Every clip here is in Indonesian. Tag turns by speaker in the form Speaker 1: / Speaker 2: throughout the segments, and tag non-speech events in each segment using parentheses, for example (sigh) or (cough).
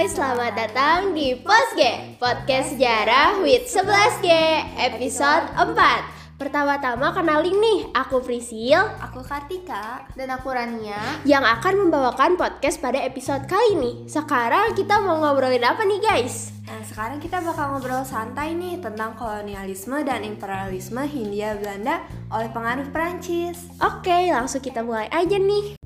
Speaker 1: guys, selamat datang di Posge Podcast Sejarah with 11G Episode 4 Pertama-tama kenalin nih, aku Prisil
Speaker 2: Aku Kartika. Dan aku Rania.
Speaker 1: Yang akan membawakan podcast pada episode kali ini. Sekarang kita mau ngobrolin apa nih guys?
Speaker 2: Nah sekarang kita bakal ngobrol santai nih tentang kolonialisme dan imperialisme Hindia Belanda oleh pengaruh Perancis.
Speaker 1: Oke, langsung kita mulai aja nih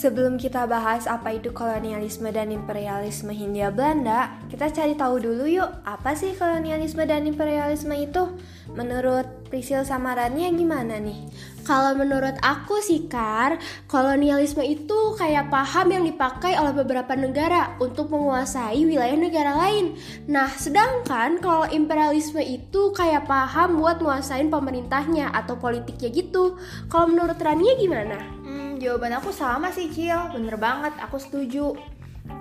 Speaker 2: Sebelum kita bahas apa itu kolonialisme dan imperialisme Hindia Belanda, kita cari tahu dulu yuk, apa sih kolonialisme dan imperialisme itu? Menurut Prisil sama Rania gimana nih?
Speaker 1: Kalau menurut aku sih Kar, kolonialisme itu kayak paham yang dipakai oleh beberapa negara untuk menguasai wilayah negara lain. Nah, sedangkan kalau imperialisme itu kayak paham buat menguasain pemerintahnya atau politiknya gitu. Kalau menurut Rania gimana?
Speaker 3: Jawaban aku sama sih Cil, bener banget, aku setuju.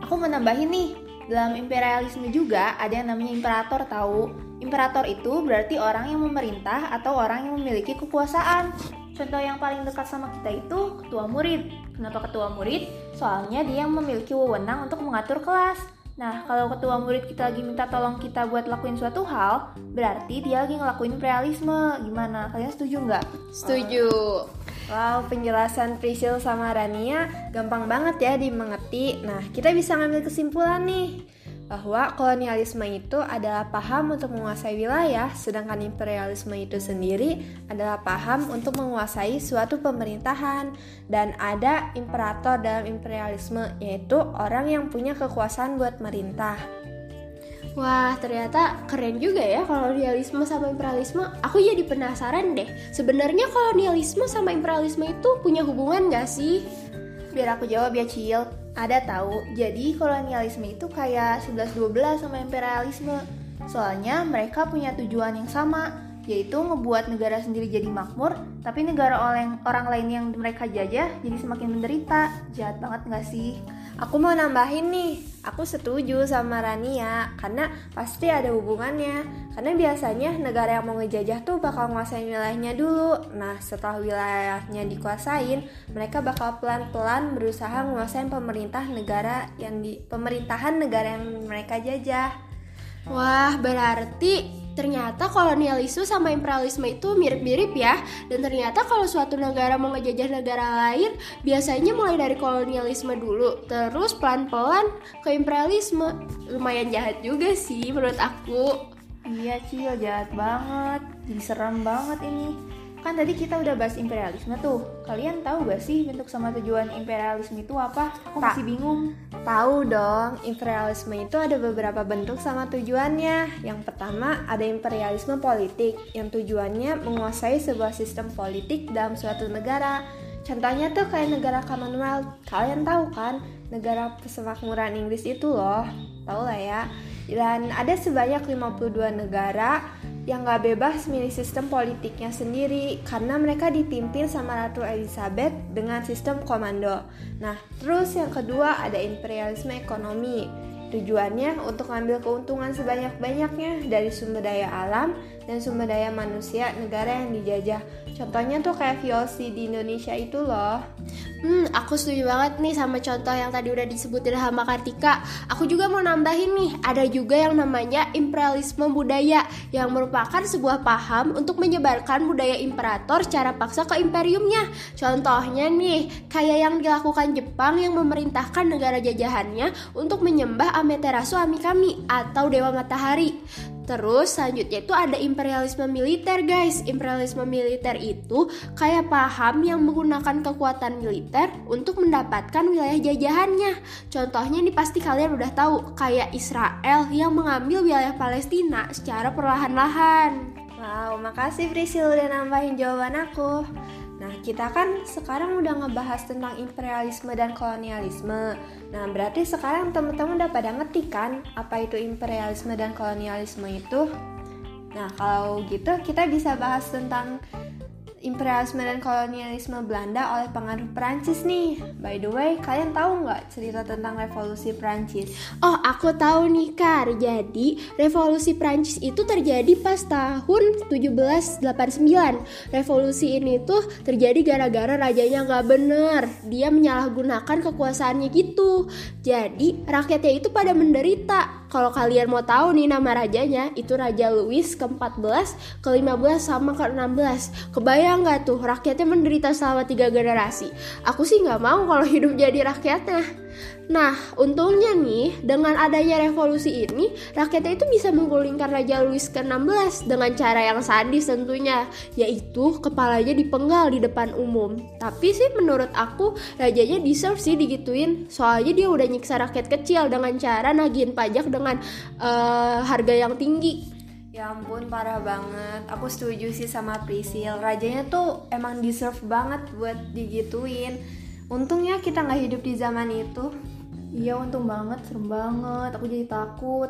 Speaker 3: Aku mau nambahin nih, dalam imperialisme juga ada yang namanya imperator tahu. Imperator itu berarti orang yang memerintah atau orang yang memiliki kekuasaan. Contoh yang paling dekat sama kita itu ketua murid. Kenapa ketua murid? Soalnya dia yang memiliki wewenang untuk mengatur kelas. Nah, kalau ketua murid kita lagi minta tolong kita buat lakuin suatu hal, berarti dia lagi ngelakuin imperialisme. Gimana? Kalian setuju nggak?
Speaker 1: Setuju.
Speaker 2: Wow, penjelasan Priscil sama Rania gampang banget ya dimengerti. Nah, kita bisa ngambil kesimpulan nih bahwa kolonialisme itu adalah paham untuk menguasai wilayah, sedangkan imperialisme itu sendiri adalah paham untuk menguasai suatu pemerintahan. Dan ada imperator dalam imperialisme, yaitu orang yang punya kekuasaan buat merintah.
Speaker 1: Wah, ternyata keren juga ya kolonialisme sama imperialisme. Aku jadi penasaran deh. Sebenarnya kolonialisme sama imperialisme itu punya hubungan gak sih?
Speaker 3: Biar aku jawab ya, Cil. Ada tahu. Jadi kolonialisme itu kayak 11-12 sama imperialisme. Soalnya mereka punya tujuan yang sama, yaitu ngebuat negara sendiri jadi makmur, tapi negara orang, orang lain yang mereka jajah jadi semakin menderita. Jahat banget gak sih?
Speaker 2: Aku mau nambahin nih, aku setuju sama Rania karena pasti ada hubungannya. Karena biasanya negara yang mau ngejajah tuh bakal nguasain wilayahnya dulu. Nah, setelah wilayahnya dikuasain, mereka bakal pelan-pelan berusaha menguasain pemerintah negara yang di pemerintahan negara yang mereka jajah.
Speaker 1: Wah, berarti ternyata kolonialisme sama imperialisme itu mirip-mirip ya. Dan ternyata kalau suatu negara mau ngejajah negara lain biasanya mulai dari kolonialisme dulu. Terus pelan-pelan ke imperialisme. Lumayan jahat juga sih menurut aku.
Speaker 3: Iya Cil jahat banget. Jadi serem banget ini Kan tadi kita udah bahas imperialisme tuh. Kalian tahu gak sih bentuk sama tujuan imperialisme itu apa? Aku masih bingung.
Speaker 2: Tahu dong, imperialisme itu ada beberapa bentuk sama tujuannya. Yang pertama ada imperialisme politik yang tujuannya menguasai sebuah sistem politik dalam suatu negara. Contohnya tuh kayak negara Commonwealth. Kalian tahu kan, negara persemakmuran Inggris itu loh. Tahu lah ya. Dan ada sebanyak 52 negara yang gak bebas milih sistem politiknya sendiri karena mereka dipimpin sama Ratu Elizabeth dengan sistem komando. Nah, terus yang kedua ada imperialisme ekonomi. Tujuannya untuk mengambil keuntungan sebanyak-banyaknya dari sumber daya alam dan sumber daya manusia negara yang dijajah. Contohnya tuh kayak VOC di Indonesia itu loh.
Speaker 1: Hmm, aku setuju banget nih sama contoh yang tadi udah disebutin sama Kartika. Aku juga mau nambahin nih, ada juga yang namanya imperialisme budaya yang merupakan sebuah paham untuk menyebarkan budaya imperator secara paksa ke imperiumnya. Contohnya nih, kayak yang dilakukan Jepang yang memerintahkan negara jajahannya untuk menyembah Amaterasu Amikami atau Dewa Matahari. Terus selanjutnya itu ada imperialisme militer guys Imperialisme militer itu kayak paham yang menggunakan kekuatan militer untuk mendapatkan wilayah jajahannya Contohnya ini pasti kalian udah tahu Kayak Israel yang mengambil wilayah Palestina secara perlahan-lahan
Speaker 2: Wow, makasih Priscil udah nambahin jawaban aku Nah, kita kan sekarang udah ngebahas tentang imperialisme dan kolonialisme. Nah, berarti sekarang teman-teman udah pada ngerti kan apa itu imperialisme dan kolonialisme itu? Nah, kalau gitu kita bisa bahas tentang imperialisme dan kolonialisme Belanda oleh pengaruh Perancis nih. By the way, kalian tahu nggak cerita tentang revolusi Perancis?
Speaker 1: Oh, aku tahu nih, Kar. Jadi, revolusi Perancis itu terjadi pas tahun 1789. Revolusi ini tuh terjadi gara-gara rajanya nggak bener. Dia menyalahgunakan kekuasaannya gitu. Jadi, rakyatnya itu pada menderita kalau kalian mau tahu nih nama rajanya, itu Raja Louis ke-14, ke-15 sama ke-16. Kebayang nggak tuh rakyatnya menderita selama tiga generasi? Aku sih nggak mau kalau (laughs) hidup jadi rakyatnya. Nah, untungnya nih, dengan adanya revolusi ini, rakyatnya itu bisa menggulingkan Raja Louis ke-16 dengan cara yang sadis tentunya, yaitu kepalanya dipenggal di depan umum. Tapi sih menurut aku, rajanya deserve sih digituin, soalnya dia udah nyiksa rakyat kecil dengan cara nagihin pajak dengan uh, harga yang tinggi.
Speaker 2: Ya ampun parah banget Aku setuju sih sama Prisil Rajanya tuh emang deserve banget buat digituin Untungnya kita nggak hidup di zaman itu
Speaker 3: Iya untung banget, serem banget, aku jadi takut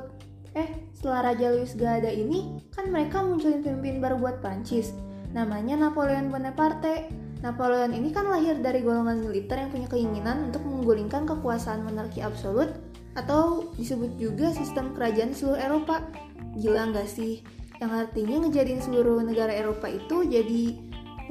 Speaker 3: Eh, setelah Raja Louis gak ada ini, kan mereka munculin pemimpin baru buat Prancis Namanya Napoleon Bonaparte Napoleon ini kan lahir dari golongan militer yang punya keinginan untuk menggulingkan kekuasaan monarki absolut atau disebut juga sistem kerajaan seluruh Eropa. Gila nggak sih? Yang artinya ngejadiin seluruh negara Eropa itu jadi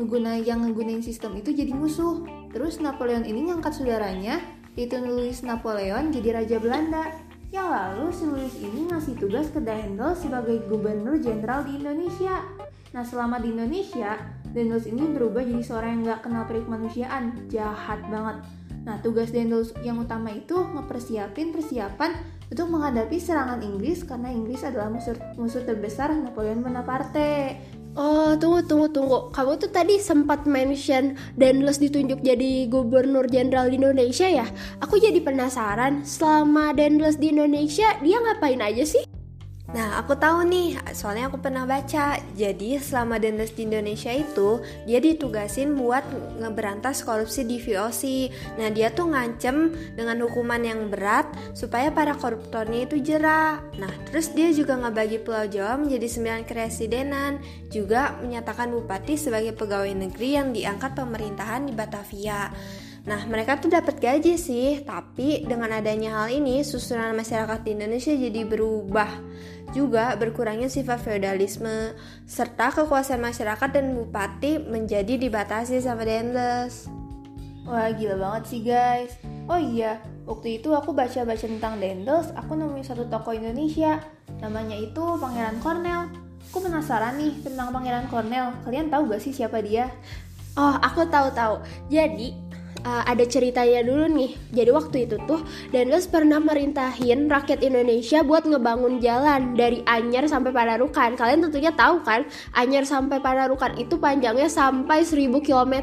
Speaker 3: mengguna yang ngegunain sistem itu jadi musuh. Terus Napoleon ini ngangkat saudaranya yaitu Louis Napoleon jadi Raja Belanda. Yang lalu si Louis ini ngasih tugas ke Daendel sebagai Gubernur Jenderal di Indonesia. Nah selama di Indonesia, Daendels ini berubah jadi seorang yang gak kenal perik manusiaan, jahat banget. Nah tugas Daendels yang utama itu ngepersiapin persiapan untuk menghadapi serangan Inggris karena Inggris adalah musuh, musuh terbesar Napoleon Bonaparte.
Speaker 1: Oh, tunggu, tunggu, tunggu. Kamu tuh tadi sempat mention Daniels ditunjuk jadi gubernur jenderal di Indonesia ya? Aku jadi penasaran, selama Daniels di Indonesia, dia ngapain aja sih?
Speaker 2: Nah, aku tahu nih, soalnya aku pernah baca. Jadi, selama Dendes di Indonesia itu, dia ditugasin buat ngeberantas korupsi di VOC. Nah, dia tuh ngancem dengan hukuman yang berat supaya para koruptornya itu jerah. Nah, terus dia juga ngebagi Pulau Jawa menjadi sembilan keresidenan, juga menyatakan bupati sebagai pegawai negeri yang diangkat pemerintahan di Batavia. Nah, mereka tuh dapat gaji sih, tapi dengan adanya hal ini, susunan masyarakat di Indonesia jadi berubah juga berkurangnya sifat feodalisme serta kekuasaan masyarakat dan bupati menjadi dibatasi sama Dendles.
Speaker 3: Wah gila banget sih guys. Oh iya, waktu itu aku baca-baca tentang Dendles, aku nemuin satu toko Indonesia. Namanya itu Pangeran Cornell. Aku penasaran nih tentang Pangeran Cornell. Kalian tahu gak sih siapa dia?
Speaker 1: Oh, aku tahu-tahu. Jadi, uh, ada ceritanya dulu nih. Jadi waktu itu tuh Daniels pernah merintahin rakyat Indonesia buat ngebangun jalan dari Anyer sampai Panarukan. Kalian tentunya tahu kan, Anyer sampai Panarukan itu panjangnya sampai 1000 km.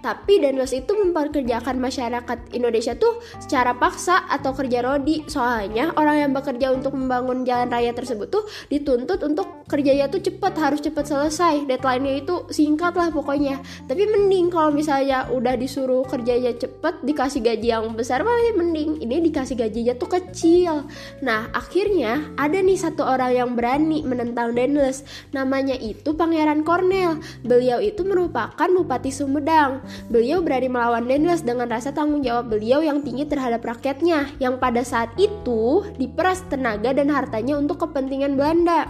Speaker 1: Tapi Daniels itu memperkerjakan masyarakat Indonesia tuh secara paksa atau kerja rodi. Soalnya orang yang bekerja untuk membangun jalan raya tersebut tuh dituntut untuk kerjanya tuh cepet, harus cepet selesai. Deadline-nya itu singkat lah pokoknya. Tapi mending kalau misalnya udah disuruh kerja kerjanya cepet dikasih gaji yang besar masih mending ini dikasih gajinya tuh kecil. Nah akhirnya ada nih satu orang yang berani menentang Daniels. Namanya itu Pangeran Cornell beliau itu merupakan Bupati Sumedang. Beliau berani melawan Daniels dengan rasa tanggung jawab beliau yang tinggi terhadap rakyatnya yang pada saat itu diperas tenaga dan hartanya untuk kepentingan Belanda.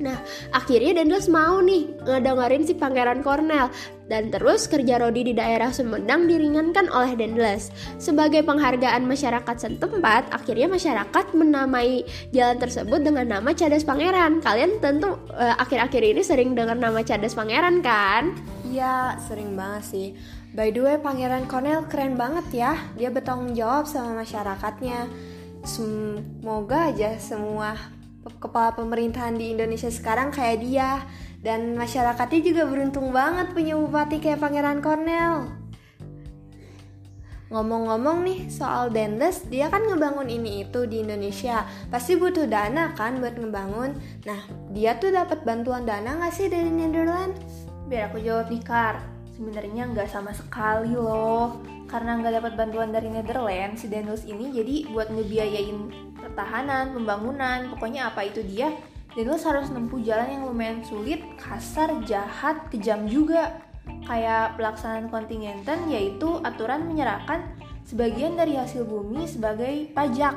Speaker 1: Nah, akhirnya Daniels mau nih ngedengerin si Pangeran Cornell dan terus kerja Rodi di daerah Sumedang diringankan oleh Dendles. Sebagai penghargaan masyarakat setempat, akhirnya masyarakat menamai jalan tersebut dengan nama Cadas Pangeran. Kalian tentu eh, akhir-akhir uh, ini sering dengar nama Cadas Pangeran kan?
Speaker 2: Iya, sering banget sih. By the way, Pangeran Cornell keren banget ya. Dia bertanggung jawab sama masyarakatnya. Semoga aja semua kepala pemerintahan di Indonesia sekarang kayak dia dan masyarakatnya juga beruntung banget punya bupati kayak Pangeran Cornell. Ngomong-ngomong nih soal Dendes, dia kan ngebangun ini itu di Indonesia. Pasti butuh dana kan buat ngebangun. Nah, dia tuh dapat bantuan dana nggak sih dari Netherlands?
Speaker 3: Biar aku jawab nih, Kar. Sebenarnya nggak sama sekali loh. Karena nggak dapat bantuan dari Netherlands, si Dendes ini jadi buat ngebiayain pertahanan, pembangunan, pokoknya apa itu dia. Dan lo harus nempuh jalan yang lumayan sulit, kasar, jahat, kejam juga. kayak pelaksanaan kontingenten yaitu aturan menyerahkan sebagian dari hasil bumi sebagai pajak.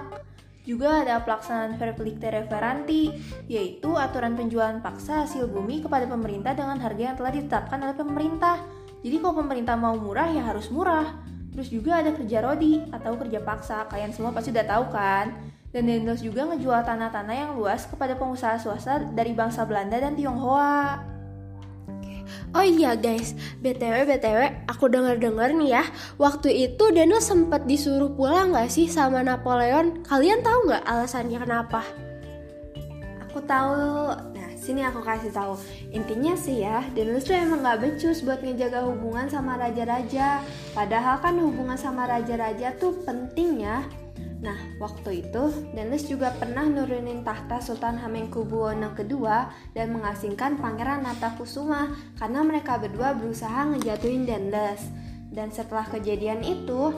Speaker 3: Juga ada pelaksanaan verplikte referanti, yaitu aturan penjualan paksa hasil bumi kepada pemerintah dengan harga yang telah ditetapkan oleh pemerintah. Jadi kalau pemerintah mau murah ya harus murah. Terus juga ada kerja rodi atau kerja paksa, kalian semua pasti udah tahu kan? Dan Dendels juga ngejual tanah-tanah yang luas kepada pengusaha swasta dari bangsa Belanda dan Tionghoa.
Speaker 1: Oh iya guys, BTW BTW, aku dengar-dengar nih ya, waktu itu Daniel sempat disuruh pulang nggak sih sama Napoleon? Kalian tahu nggak alasannya kenapa?
Speaker 2: Aku tahu. Nah, sini aku kasih tahu. Intinya sih ya, Daniel tuh emang nggak becus buat ngejaga hubungan sama raja-raja. Padahal kan hubungan sama raja-raja tuh penting ya. Nah, waktu itu Denles juga pernah nurunin tahta Sultan Hamengkubuwono II dan mengasingkan Pangeran Natakusuma karena mereka berdua berusaha ngejatuhin Denles. Dan setelah kejadian itu,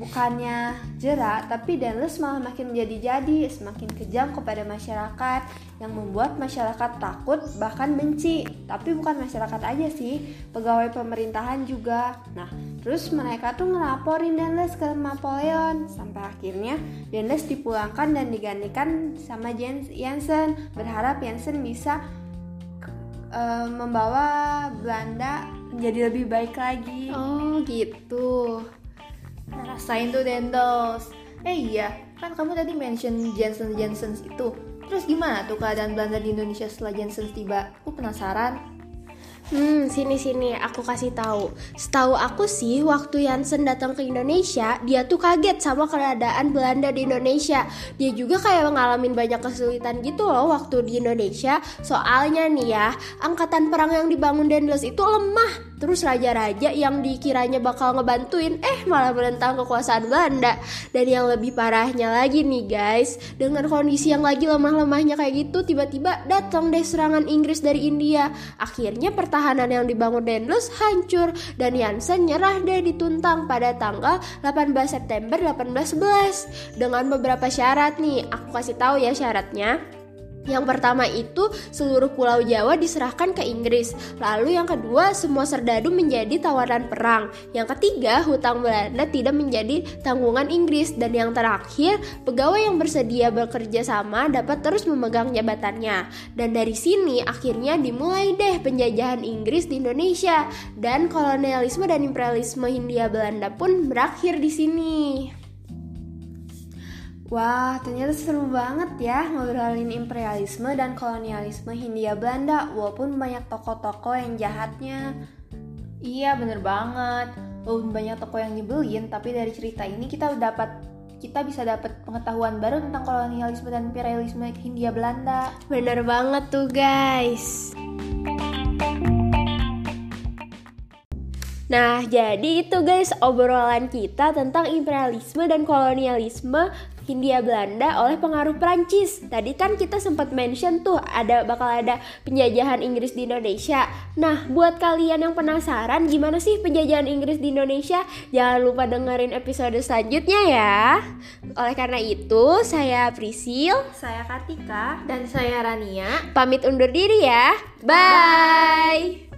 Speaker 2: bukannya jerak, tapi Denles malah makin menjadi-jadi, semakin kejam kepada masyarakat yang membuat masyarakat takut bahkan benci. Tapi bukan masyarakat aja sih, pegawai pemerintahan juga. Nah, terus mereka tuh ngelaporin Denles ke Napoleon sampai akhirnya Denles dipulangkan dan digantikan sama Jensen, berharap Jensen bisa uh, membawa Belanda menjadi lebih baik lagi.
Speaker 1: Oh, gitu.
Speaker 3: Nah, rasain tuh Dendels. Eh iya, kan kamu tadi mention Jensen Jensen itu. Terus gimana tuh keadaan Belanda di Indonesia setelah Jensen tiba? Aku penasaran.
Speaker 1: Hmm, sini sini aku kasih tahu. Setahu aku sih waktu Jansen datang ke Indonesia, dia tuh kaget sama keadaan Belanda di Indonesia. Dia juga kayak mengalami banyak kesulitan gitu loh waktu di Indonesia. Soalnya nih ya, angkatan perang yang dibangun Dendels itu lemah Terus raja-raja yang dikiranya bakal ngebantuin eh malah menentang kekuasaan Belanda. Dan yang lebih parahnya lagi nih guys, dengan kondisi yang lagi lemah-lemahnya kayak gitu tiba-tiba datang deh serangan Inggris dari India. Akhirnya pertahanan yang dibangun Dendels hancur dan Jansen nyerah deh dituntang pada tanggal 18 September 1811 dengan beberapa syarat nih. Aku kasih tahu ya syaratnya. Yang pertama itu seluruh pulau Jawa diserahkan ke Inggris. Lalu yang kedua semua serdadu menjadi tawanan perang. Yang ketiga hutang Belanda tidak menjadi tanggungan Inggris dan yang terakhir pegawai yang bersedia bekerja sama dapat terus memegang jabatannya. Dan dari sini akhirnya dimulai deh penjajahan Inggris di Indonesia dan kolonialisme dan imperialisme Hindia Belanda pun berakhir di sini.
Speaker 2: Wah, ternyata seru banget ya ngobrolin imperialisme dan kolonialisme Hindia Belanda walaupun banyak toko-toko yang jahatnya.
Speaker 3: Iya, bener banget. Walaupun banyak toko yang nyebelin, tapi dari cerita ini kita dapat kita bisa dapat pengetahuan baru tentang kolonialisme dan imperialisme Hindia Belanda.
Speaker 1: Bener banget tuh, guys. Nah, jadi itu guys obrolan kita tentang imperialisme dan kolonialisme Hindia Belanda oleh pengaruh Prancis. Tadi kan kita sempat mention tuh ada bakal ada penjajahan Inggris di Indonesia. Nah, buat kalian yang penasaran gimana sih penjajahan Inggris di Indonesia, jangan lupa dengerin episode selanjutnya ya. Oleh karena itu, saya Prisil,
Speaker 2: saya Kartika,
Speaker 3: dan saya Rania.
Speaker 1: Pamit undur diri ya. Bye. Bye.